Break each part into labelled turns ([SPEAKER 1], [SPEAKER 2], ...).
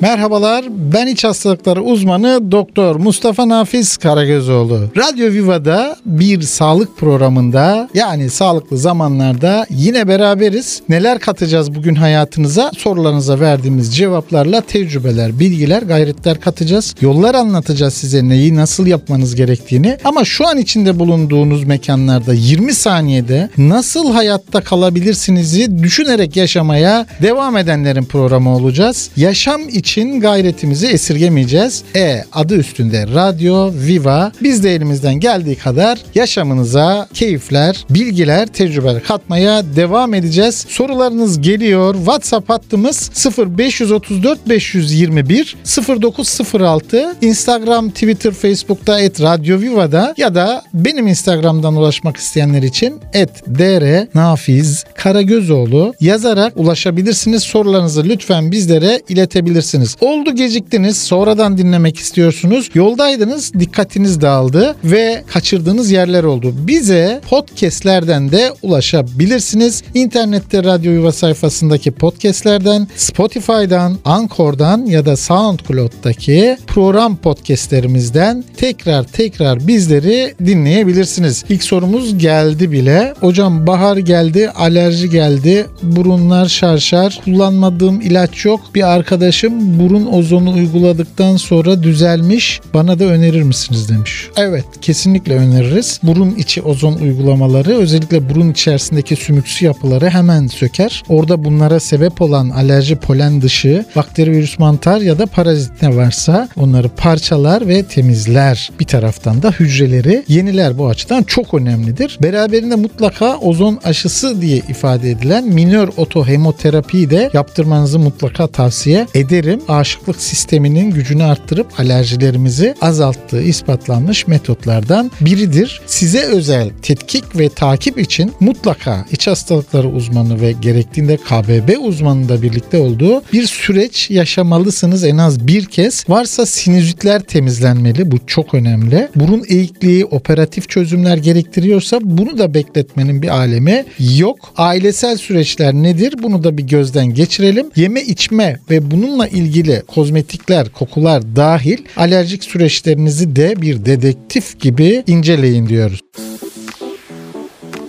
[SPEAKER 1] Merhabalar, ben iç hastalıkları uzmanı Doktor Mustafa Nafiz Karagözoğlu. Radyo Viva'da bir sağlık programında yani sağlıklı zamanlarda yine beraberiz. Neler katacağız bugün hayatınıza? Sorularınıza verdiğimiz cevaplarla tecrübeler, bilgiler, gayretler katacağız. Yollar anlatacağız size neyi nasıl yapmanız gerektiğini. Ama şu an içinde bulunduğunuz mekanlarda 20 saniyede nasıl hayatta kalabilirsinizi düşünerek yaşamaya devam edenlerin programı olacağız. Yaşam için için gayretimizi esirgemeyeceğiz. E adı üstünde Radyo Viva. Biz de elimizden geldiği kadar yaşamınıza keyifler, bilgiler, tecrübeler katmaya devam edeceğiz. Sorularınız geliyor. WhatsApp hattımız 0534 521 0906 Instagram, Twitter, Facebook'ta et Radyo Viva'da ya da benim Instagram'dan ulaşmak isteyenler için et dr nafiz karagözoğlu yazarak ulaşabilirsiniz. Sorularınızı lütfen bizlere iletebilirsiniz dinleyebilirsiniz. Oldu geciktiniz sonradan dinlemek istiyorsunuz. Yoldaydınız dikkatiniz dağıldı ve kaçırdığınız yerler oldu. Bize podcastlerden de ulaşabilirsiniz. İnternette Radyo Yuva sayfasındaki podcastlerden, Spotify'dan, Anchor'dan ya da SoundCloud'daki program podcastlerimizden tekrar tekrar bizleri dinleyebilirsiniz. İlk sorumuz geldi bile. Hocam bahar geldi, alerji geldi, burunlar şarşar, kullanmadığım ilaç yok. Bir arkadaşım burun ozonu uyguladıktan sonra düzelmiş. Bana da önerir misiniz demiş. Evet kesinlikle öneririz. Burun içi ozon uygulamaları özellikle burun içerisindeki sümüksü yapıları hemen söker. Orada bunlara sebep olan alerji polen dışı bakteri, virüs, mantar ya da parazit ne varsa onları parçalar ve temizler. Bir taraftan da hücreleri yeniler bu açıdan çok önemlidir. Beraberinde mutlaka ozon aşısı diye ifade edilen minör otohemoterapiyi de yaptırmanızı mutlaka tavsiye ederim aşıklık sisteminin gücünü arttırıp alerjilerimizi azalttığı ispatlanmış metotlardan biridir. Size özel tetkik ve takip için mutlaka iç hastalıkları uzmanı ve gerektiğinde KBB uzmanı da birlikte olduğu bir süreç yaşamalısınız en az bir kez. Varsa sinüzitler temizlenmeli bu çok önemli. Burun eğikliği operatif çözümler gerektiriyorsa bunu da bekletmenin bir alemi yok. Ailesel süreçler nedir? Bunu da bir gözden geçirelim. Yeme içme ve bununla ilgili ilgili kozmetikler, kokular dahil alerjik süreçlerinizi de bir dedektif gibi inceleyin diyoruz.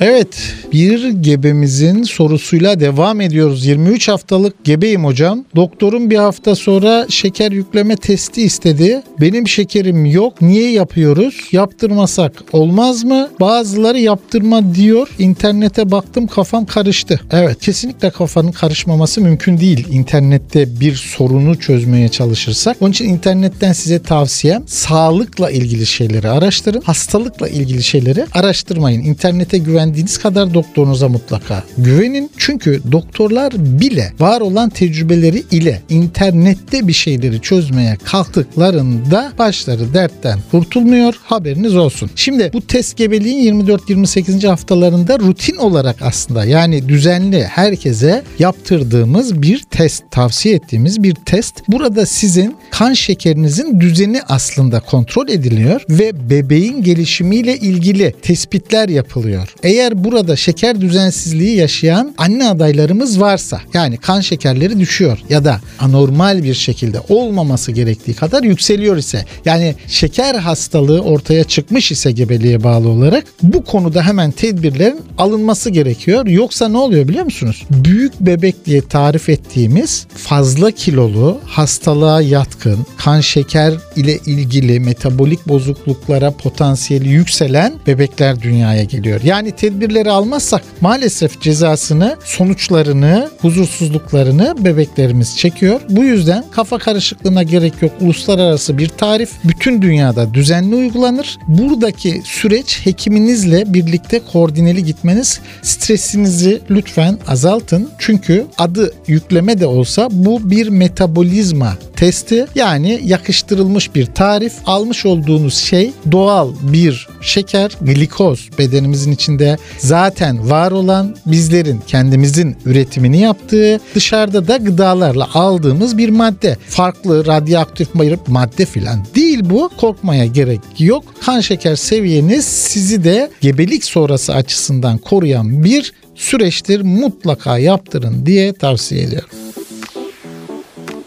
[SPEAKER 1] Evet bir gebemizin sorusuyla devam ediyoruz. 23 haftalık gebeyim hocam. Doktorum bir hafta sonra şeker yükleme testi istedi. Benim şekerim yok. Niye yapıyoruz? Yaptırmasak olmaz mı? Bazıları yaptırma diyor. İnternete baktım kafam karıştı. Evet kesinlikle kafanın karışmaması mümkün değil. İnternette bir sorunu çözmeye çalışırsak. Onun için internetten size tavsiyem sağlıkla ilgili şeyleri araştırın. Hastalıkla ilgili şeyleri araştırmayın. İnternete güven güvendiğiniz kadar doktorunuza mutlaka güvenin. Çünkü doktorlar bile var olan tecrübeleri ile internette bir şeyleri çözmeye kalktıklarında başları dertten kurtulmuyor. Haberiniz olsun. Şimdi bu test gebeliğin 24-28. haftalarında rutin olarak aslında yani düzenli herkese yaptırdığımız bir test, tavsiye ettiğimiz bir test. Burada sizin kan şekerinizin düzeni aslında kontrol ediliyor ve bebeğin gelişimiyle ilgili tespitler yapılıyor. Eğer eğer burada şeker düzensizliği yaşayan anne adaylarımız varsa yani kan şekerleri düşüyor ya da anormal bir şekilde olmaması gerektiği kadar yükseliyor ise yani şeker hastalığı ortaya çıkmış ise gebeliğe bağlı olarak bu konuda hemen tedbirlerin alınması gerekiyor. Yoksa ne oluyor biliyor musunuz? Büyük bebek diye tarif ettiğimiz fazla kilolu, hastalığa yatkın, kan şeker ile ilgili metabolik bozukluklara potansiyeli yükselen bebekler dünyaya geliyor. Yani tedbir tedbirleri almazsak maalesef cezasını, sonuçlarını, huzursuzluklarını bebeklerimiz çekiyor. Bu yüzden kafa karışıklığına gerek yok. Uluslararası bir tarif bütün dünyada düzenli uygulanır. Buradaki süreç hekiminizle birlikte koordineli gitmeniz stresinizi lütfen azaltın. Çünkü adı yükleme de olsa bu bir metabolizma testi yani yakıştırılmış bir tarif almış olduğunuz şey doğal bir şeker glikoz bedenimizin içinde zaten var olan bizlerin kendimizin üretimini yaptığı dışarıda da gıdalarla aldığımız bir madde. Farklı radyoaktif madde filan değil bu. Korkmaya gerek yok. Kan şeker seviyeniz sizi de gebelik sonrası açısından koruyan bir süreçtir. Mutlaka yaptırın diye tavsiye ediyorum.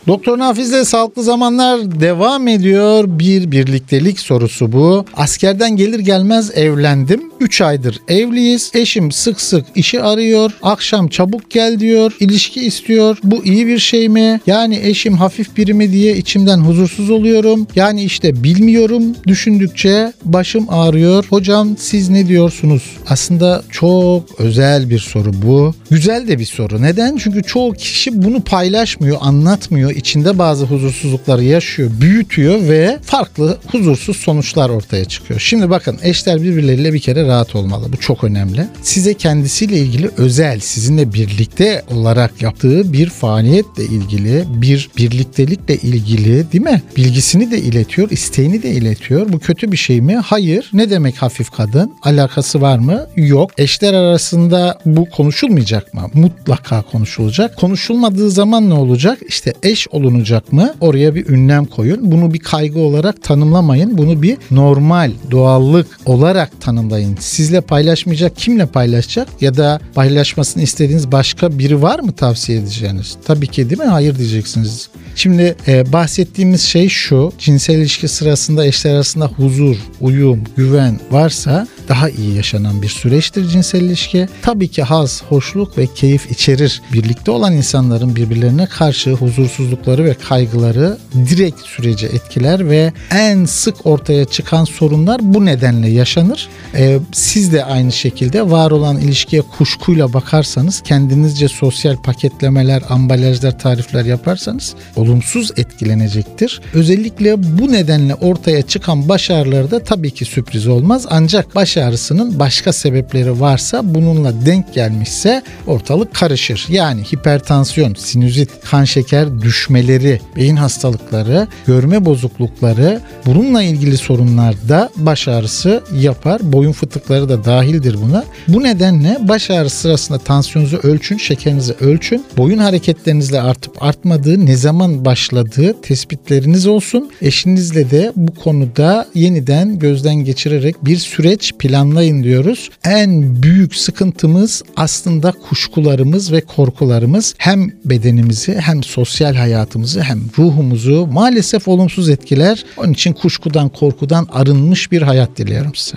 [SPEAKER 1] Doktor Nafiz'le Sağlıklı Zamanlar devam ediyor. Bir birliktelik sorusu bu. Askerden gelir gelmez evlendim. 3 aydır evliyiz. Eşim sık sık işi arıyor. Akşam çabuk gel diyor. İlişki istiyor. Bu iyi bir şey mi? Yani eşim hafif biri mi diye içimden huzursuz oluyorum. Yani işte bilmiyorum. Düşündükçe başım ağrıyor. Hocam siz ne diyorsunuz? Aslında çok özel bir soru bu. Güzel de bir soru. Neden? Çünkü çoğu kişi bunu paylaşmıyor, anlatmıyor. İçinde bazı huzursuzlukları yaşıyor, büyütüyor ve farklı huzursuz sonuçlar ortaya çıkıyor. Şimdi bakın eşler birbirleriyle bir kere rahat olmalı. Bu çok önemli. Size kendisiyle ilgili özel, sizinle birlikte olarak yaptığı bir faaliyetle ilgili, bir birliktelikle ilgili değil mi? Bilgisini de iletiyor, isteğini de iletiyor. Bu kötü bir şey mi? Hayır. Ne demek hafif kadın? Alakası var mı? Yok. Eşler arasında bu konuşulmayacak mı? Mutlaka konuşulacak. Konuşulmadığı zaman ne olacak? İşte eş olunacak mı? Oraya bir ünlem koyun. Bunu bir kaygı olarak tanımlamayın. Bunu bir normal, doğallık olarak tanımlayın. Sizle paylaşmayacak kimle paylaşacak? Ya da paylaşmasını istediğiniz başka biri var mı tavsiye edeceğiniz? Tabii ki değil mi? Hayır diyeceksiniz. Şimdi e, bahsettiğimiz şey şu. Cinsel ilişki sırasında eşler arasında huzur, uyum, güven varsa daha iyi yaşanan bir süreçtir cinsel ilişki. Tabii ki haz, hoşluk ve keyif içerir. Birlikte olan insanların birbirlerine karşı huzursuzlukları ve kaygıları direkt sürece etkiler ve en sık ortaya çıkan sorunlar bu nedenle yaşanır. Ee, siz de aynı şekilde var olan ilişkiye kuşkuyla bakarsanız kendinizce sosyal paketlemeler, ambalajlar, tarifler yaparsanız olumsuz etkilenecektir. Özellikle bu nedenle ortaya çıkan başarılarda tabii ki sürpriz olmaz ancak baş ağrısının başka sebepleri varsa bununla denk gelmişse ortalık karışır. Yani hipertansiyon, sinüzit, kan şeker düşmeleri, beyin hastalıkları, görme bozuklukları bununla ilgili sorunlarda baş ağrısı yapar. Boyun fıtıkları da dahildir buna. Bu nedenle baş ağrısı sırasında tansiyonunuzu ölçün, şekerinizi ölçün. Boyun hareketlerinizle artıp artmadığı, ne zaman başladığı tespitleriniz olsun. Eşinizle de bu konuda yeniden gözden geçirerek bir süreç planlayın diyoruz. En büyük sıkıntımız aslında kuşkularımız ve korkularımız hem bedenimizi hem sosyal hayatımızı hem ruhumuzu maalesef olumsuz etkiler. Onun için kuşkudan korkudan arınmış bir hayat diliyorum size.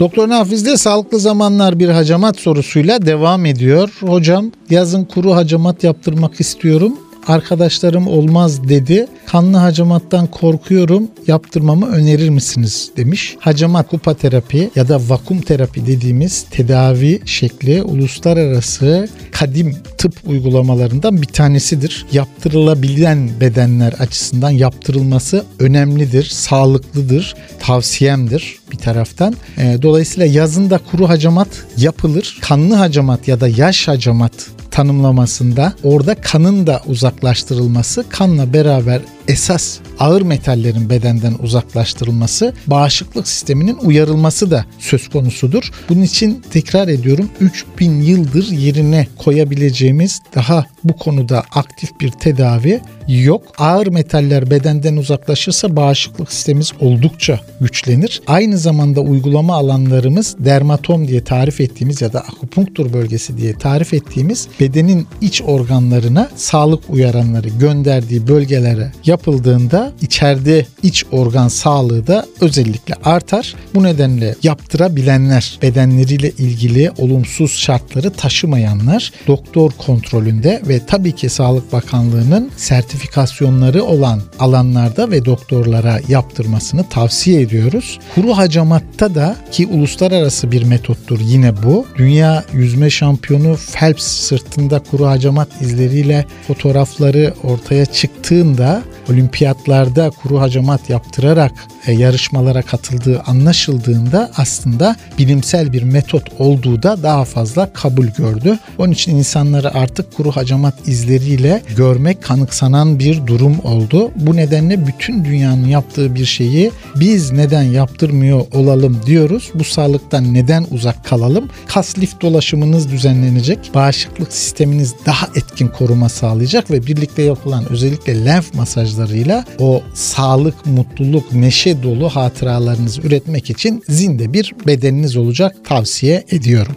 [SPEAKER 1] Doktor Nafiz'de sağlıklı zamanlar bir hacamat sorusuyla devam ediyor. Hocam yazın kuru hacamat yaptırmak istiyorum arkadaşlarım olmaz dedi. Kanlı hacamattan korkuyorum yaptırmamı önerir misiniz demiş. Hacamat kupa terapi ya da vakum terapi dediğimiz tedavi şekli uluslararası kadim tıp uygulamalarından bir tanesidir. Yaptırılabilen bedenler açısından yaptırılması önemlidir, sağlıklıdır, tavsiyemdir bir taraftan. Dolayısıyla yazında kuru hacamat yapılır. Kanlı hacamat ya da yaş hacamat tanımlamasında. Orada kanın da uzaklaştırılması, kanla beraber esas ağır metallerin bedenden uzaklaştırılması, bağışıklık sisteminin uyarılması da söz konusudur. Bunun için tekrar ediyorum 3000 yıldır yerine koyabileceğimiz daha bu konuda aktif bir tedavi yok. Ağır metaller bedenden uzaklaşırsa bağışıklık sistemimiz oldukça güçlenir. Aynı zamanda uygulama alanlarımız dermatom diye tarif ettiğimiz ya da akupunktur bölgesi diye tarif ettiğimiz bedenin iç organlarına sağlık uyaranları gönderdiği bölgelere yapıldığında içeride iç organ sağlığı da özellikle artar. Bu nedenle yaptırabilenler, bedenleriyle ilgili olumsuz şartları taşımayanlar doktor kontrolünde ve tabii ki Sağlık Bakanlığı'nın sertifikasyonları olan alanlarda ve doktorlara yaptırmasını tavsiye ediyoruz. Kuru hacamatta da ki uluslararası bir metottur yine bu. Dünya yüzme şampiyonu Phelps sırtında kuru hacamat izleriyle fotoğrafları ortaya çıktığında olimpiyatlarda kuru hacamat yaptırarak e, yarışmalara katıldığı anlaşıldığında aslında bilimsel bir metot olduğu da daha fazla kabul gördü. Onun için insanları artık kuru hacamat izleriyle görmek kanıksanan bir durum oldu. Bu nedenle bütün dünyanın yaptığı bir şeyi biz neden yaptırmıyor olalım diyoruz. Bu sağlıktan neden uzak kalalım? Kas lif dolaşımınız düzenlenecek. Bağışıklık sisteminiz daha etkin koruma sağlayacak ve birlikte yapılan özellikle lenf masajlarıyla o sağlık, mutluluk, neşe dolu hatıralarınızı üretmek için zinde bir bedeniniz olacak tavsiye ediyorum.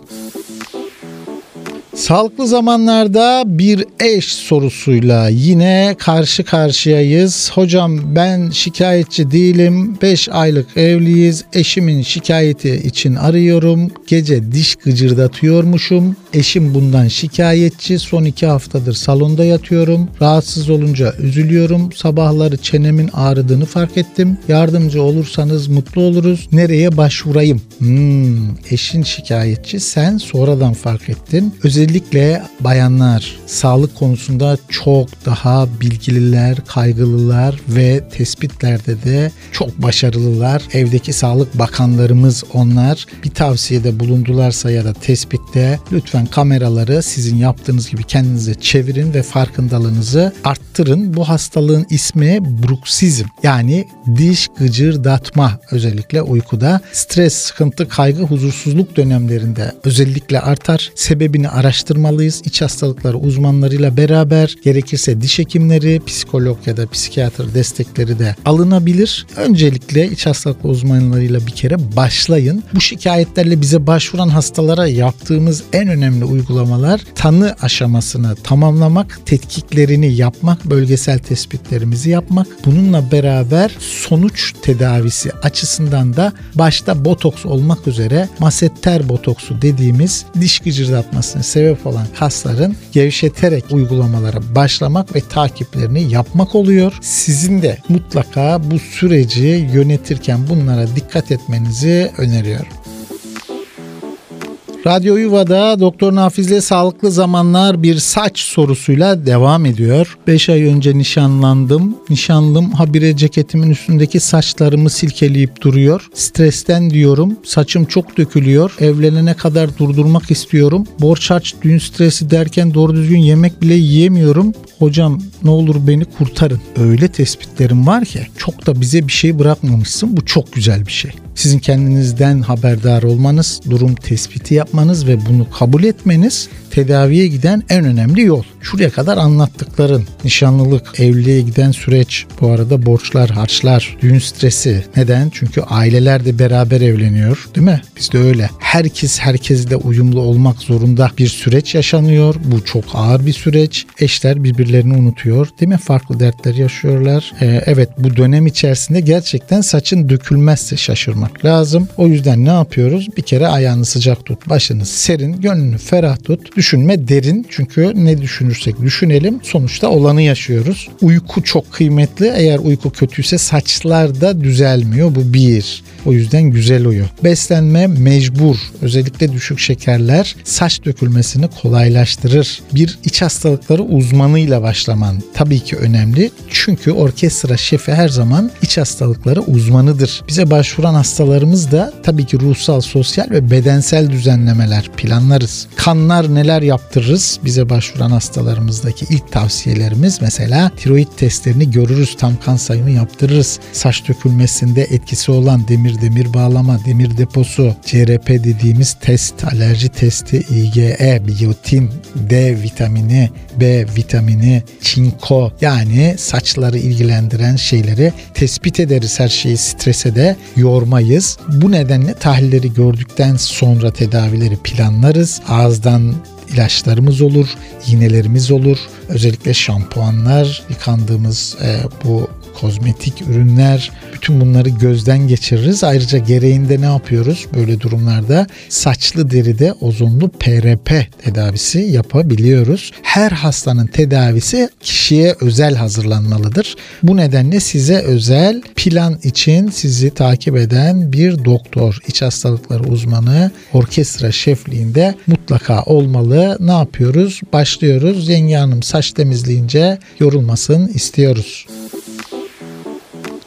[SPEAKER 1] Sağlıklı zamanlarda bir eş sorusuyla yine karşı karşıyayız. Hocam ben şikayetçi değilim. 5 aylık evliyiz. Eşimin şikayeti için arıyorum. Gece diş gıcırdatıyormuşum. Eşim bundan şikayetçi. Son 2 haftadır salonda yatıyorum. Rahatsız olunca üzülüyorum. Sabahları çenemin ağrıdığını fark ettim. Yardımcı olursanız mutlu oluruz. Nereye başvurayım? Hmm, eşin şikayetçi. Sen sonradan fark ettin. Özellikle özellikle bayanlar sağlık konusunda çok daha bilgililer, kaygılılar ve tespitlerde de çok başarılılar. Evdeki sağlık bakanlarımız onlar. Bir tavsiyede bulundularsa ya da tespitte lütfen kameraları sizin yaptığınız gibi kendinize çevirin ve farkındalığınızı arttırın. Bu hastalığın ismi bruksizm yani diş gıcırdatma özellikle uykuda stres, sıkıntı, kaygı, huzursuzluk dönemlerinde özellikle artar. Sebebini araştırın araştırmalıyız. İç hastalıkları uzmanlarıyla beraber gerekirse diş hekimleri, psikolog ya da psikiyatr destekleri de alınabilir. Öncelikle iç hastalıklı uzmanlarıyla bir kere başlayın. Bu şikayetlerle bize başvuran hastalara yaptığımız en önemli uygulamalar tanı aşamasını tamamlamak, tetkiklerini yapmak, bölgesel tespitlerimizi yapmak. Bununla beraber sonuç tedavisi açısından da başta botoks olmak üzere masetter botoksu dediğimiz diş gıcırdatmasını sebep olan kasların gevşeterek uygulamalara başlamak ve takiplerini yapmak oluyor. Sizin de mutlaka bu süreci yönetirken bunlara dikkat etmenizi öneriyorum. Radyo Yuva'da Doktor Nafiz'le Sağlıklı Zamanlar bir saç sorusuyla devam ediyor. 5 ay önce nişanlandım. Nişanlım habire ceketimin üstündeki saçlarımı silkeleyip duruyor. Stresten diyorum. Saçım çok dökülüyor. Evlenene kadar durdurmak istiyorum. Borç harç, düğün stresi derken doğru düzgün yemek bile yiyemiyorum. Hocam ne olur beni kurtarın. Öyle tespitlerim var ki çok da bize bir şey bırakmamışsın. Bu çok güzel bir şey. Sizin kendinizden haberdar olmanız, durum tespiti yapmanız ve bunu kabul etmeniz tedaviye giden en önemli yol. Şuraya kadar anlattıkların nişanlılık, evliliğe giden süreç, bu arada borçlar, harçlar, düğün stresi. Neden? Çünkü aileler de beraber evleniyor değil mi? Bizde öyle. Herkes herkesle uyumlu olmak zorunda bir süreç yaşanıyor. Bu çok ağır bir süreç. Eşler birbirlerini unutuyor değil mi? Farklı dertler yaşıyorlar. Ee, evet bu dönem içerisinde gerçekten saçın dökülmezse şaşırmak lazım. O yüzden ne yapıyoruz? Bir kere ayağını sıcak tut, başını serin, gönlünü ferah tut. Düşünme derin çünkü ne düşünürsek düşünelim sonuçta olanı yaşıyoruz. Uyku çok kıymetli. Eğer uyku kötüyse saçlar da düzelmiyor. Bu bir. O yüzden güzel uyu. Beslenme mecbur. Özellikle düşük şekerler saç dökülmesini kolaylaştırır. Bir iç hastalıkları uzmanıyla başlaman tabii ki önemli. Çünkü orkestra şefi her zaman iç hastalıkları uzmanıdır. Bize başvuran hastalarımız da tabii ki ruhsal, sosyal ve bedensel düzenlemeler planlarız. Kanlar neler yaptırırız? Bize başvuran hastalarımızdaki ilk tavsiyelerimiz mesela tiroid testlerini görürüz. Tam kan sayımı yaptırırız. Saç dökülmesinde etkisi olan demir demir bağlama, demir deposu, CRP dediğimiz test, alerji testi, IgE, biyotin, D vitamini, B vitamini, çinko yani saçları ilgilendiren şeyleri tespit ederiz. Her şeyi strese de yormayız. Bu nedenle tahlilleri gördükten sonra tedavileri planlarız. Ağızdan ilaçlarımız olur, iğnelerimiz olur. Özellikle şampuanlar, yıkandığımız e, bu kozmetik ürünler bütün bunları gözden geçiririz. Ayrıca gereğinde ne yapıyoruz böyle durumlarda? Saçlı deride ozonlu PRP tedavisi yapabiliyoruz. Her hastanın tedavisi kişiye özel hazırlanmalıdır. Bu nedenle size özel plan için sizi takip eden bir doktor, iç hastalıkları uzmanı, orkestra şefliğinde mutlaka olmalı. Ne yapıyoruz? Başlıyoruz. Yenge Hanım saç temizleyince yorulmasın istiyoruz.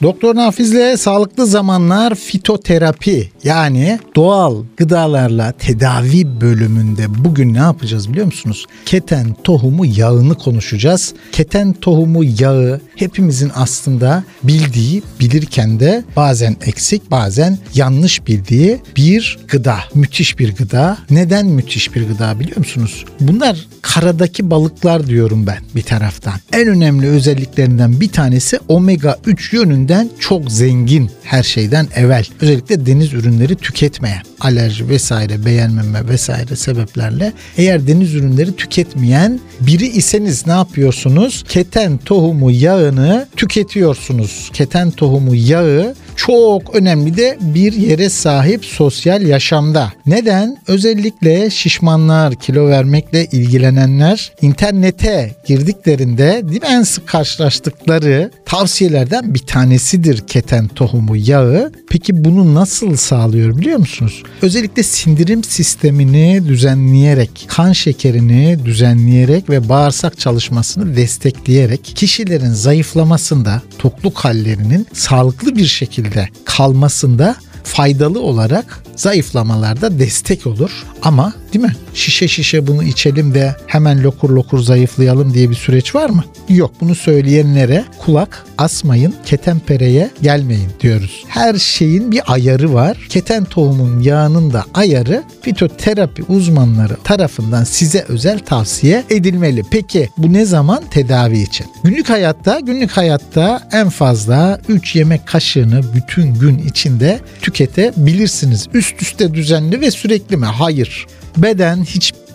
[SPEAKER 1] Doktor Nafiz'le sağlıklı zamanlar fitoterapi yani doğal gıdalarla tedavi bölümünde bugün ne yapacağız biliyor musunuz? Keten tohumu yağını konuşacağız. Keten tohumu yağı hepimizin aslında bildiği, bilirken de bazen eksik, bazen yanlış bildiği bir gıda. Müthiş bir gıda. Neden müthiş bir gıda biliyor musunuz? Bunlar karadaki balıklar diyorum ben bir taraftan. En önemli özelliklerinden bir tanesi omega 3 yönünde yönünden çok zengin her şeyden evvel. Özellikle deniz ürünleri ürünleri tüketmeyen, alerji vesaire beğenmeme vesaire sebeplerle eğer deniz ürünleri tüketmeyen biri iseniz ne yapıyorsunuz? Keten tohumu yağını tüketiyorsunuz. Keten tohumu yağı çok önemli de bir yere sahip sosyal yaşamda. Neden? Özellikle şişmanlar, kilo vermekle ilgilenenler internete girdiklerinde en sık karşılaştıkları tavsiyelerden bir tanesidir keten tohumu yağı. Peki bunu nasıl sağlıyor biliyor musunuz? Özellikle sindirim sistemini düzenleyerek, kan şekerini düzenleyerek ve bağırsak çalışmasını destekleyerek kişilerin zayıflamasında, tokluk hallerinin sağlıklı bir şekilde kalmasında faydalı olarak zayıflamalarda destek olur. Ama değil mi? Şişe şişe bunu içelim de hemen lokur lokur zayıflayalım diye bir süreç var mı? Yok bunu söyleyenlere kulak asmayın, ketenpereye gelmeyin diyoruz. Her şeyin bir ayarı var. Keten tohumun yağının da ayarı fitoterapi uzmanları tarafından size özel tavsiye edilmeli. Peki bu ne zaman? Tedavi için. Günlük hayatta, günlük hayatta en fazla 3 yemek kaşığını bütün gün içinde tüketebilirsiniz. Üst üste düzenli ve sürekli mi? Hayır. Beden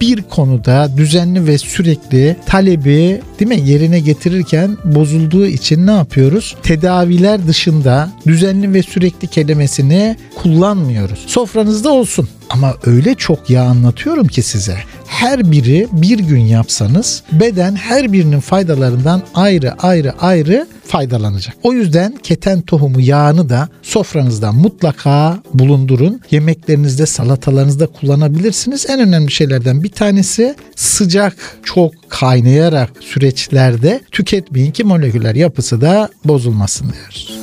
[SPEAKER 1] hiçbir konuda düzenli ve sürekli talebi değil mi yerine getirirken bozulduğu için ne yapıyoruz? Tedaviler dışında düzenli ve sürekli kelimesini kullanmıyoruz. Sofranızda olsun. Ama öyle çok yağ anlatıyorum ki size. Her biri bir gün yapsanız beden her birinin faydalarından ayrı ayrı ayrı faydalanacak. O yüzden keten tohumu yağını da sofranızda mutlaka bulundurun. Yemeklerinizde, salatalarınızda kullanabilirsiniz. En önemli şeylerden bir tanesi sıcak, çok kaynayarak süreçlerde tüketmeyin ki moleküler yapısı da bozulmasın diyoruz.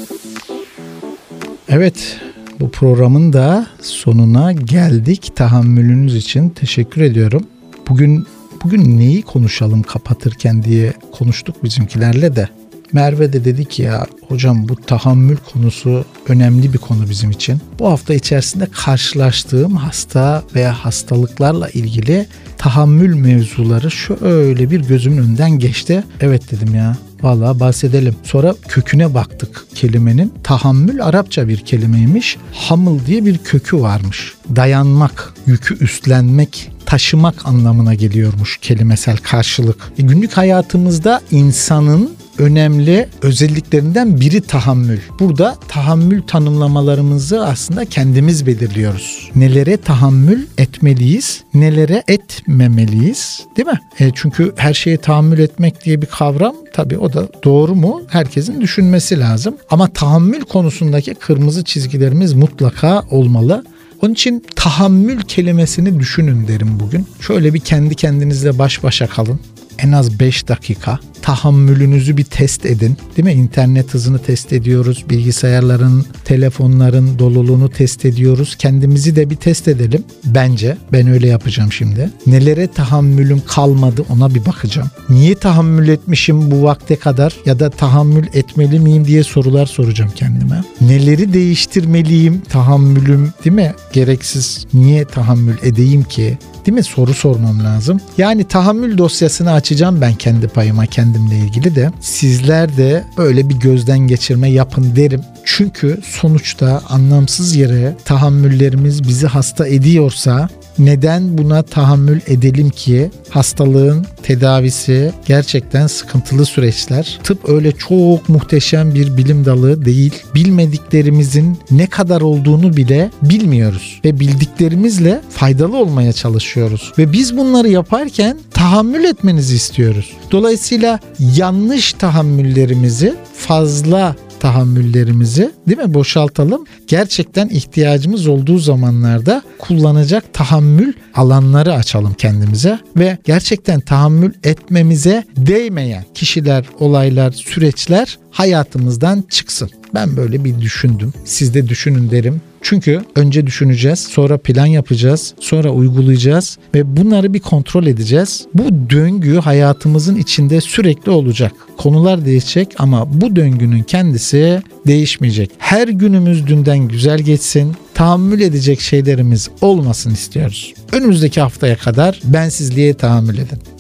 [SPEAKER 1] Evet, bu programın da sonuna geldik. Tahammülünüz için teşekkür ediyorum. Bugün bugün neyi konuşalım kapatırken diye konuştuk bizimkilerle de. Merve de dedi ki ya hocam bu tahammül konusu önemli bir konu bizim için. Bu hafta içerisinde karşılaştığım hasta veya hastalıklarla ilgili tahammül mevzuları şöyle bir gözümün önünden geçti. Evet dedim ya Vallahi bahsedelim. Sonra köküne baktık kelimenin. Tahammül Arapça bir kelimeymiş. Hamıl diye bir kökü varmış. Dayanmak, yükü üstlenmek, taşımak anlamına geliyormuş kelimesel karşılık. E, günlük hayatımızda insanın önemli özelliklerinden biri tahammül. Burada tahammül tanımlamalarımızı aslında kendimiz belirliyoruz. Nelere tahammül etmeliyiz, nelere etmemeliyiz değil mi? E çünkü her şeye tahammül etmek diye bir kavram tabii o da doğru mu? Herkesin düşünmesi lazım. Ama tahammül konusundaki kırmızı çizgilerimiz mutlaka olmalı. Onun için tahammül kelimesini düşünün derim bugün. Şöyle bir kendi kendinizle baş başa kalın. En az 5 dakika tahammülünüzü bir test edin. Değil mi? İnternet hızını test ediyoruz. Bilgisayarların, telefonların doluluğunu test ediyoruz. Kendimizi de bir test edelim. Bence ben öyle yapacağım şimdi. Nelere tahammülüm kalmadı ona bir bakacağım. Niye tahammül etmişim bu vakte kadar ya da tahammül etmeli miyim diye sorular soracağım kendime. Neleri değiştirmeliyim tahammülüm değil mi? Gereksiz niye tahammül edeyim ki? Değil mi? Soru sormam lazım. Yani tahammül dosyasını açacağım ben kendi payıma, kendimle ilgili de. Sizler de böyle bir gözden geçirme yapın derim. Çünkü sonuçta anlamsız yere tahammüllerimiz bizi hasta ediyorsa neden buna tahammül edelim ki hastalığın tedavisi gerçekten sıkıntılı süreçler. Tıp öyle çok muhteşem bir bilim dalı değil. Bilmediklerimizin ne kadar olduğunu bile bilmiyoruz ve bildiklerimizle faydalı olmaya çalışıyoruz. Ve biz bunları yaparken tahammül etmenizi istiyoruz. Dolayısıyla yanlış tahammüllerimizi fazla tahammüllerimizi değil mi boşaltalım. Gerçekten ihtiyacımız olduğu zamanlarda kullanacak tahammül alanları açalım kendimize ve gerçekten tahammül etmemize değmeyen kişiler, olaylar, süreçler hayatımızdan çıksın. Ben böyle bir düşündüm. Siz de düşünün derim. Çünkü önce düşüneceğiz, sonra plan yapacağız, sonra uygulayacağız ve bunları bir kontrol edeceğiz. Bu döngü hayatımızın içinde sürekli olacak. Konular değişecek ama bu döngünün kendisi değişmeyecek. Her günümüz dünden güzel geçsin. Tahammül edecek şeylerimiz olmasın istiyoruz. Önümüzdeki haftaya kadar bensizliğe tahammül edin.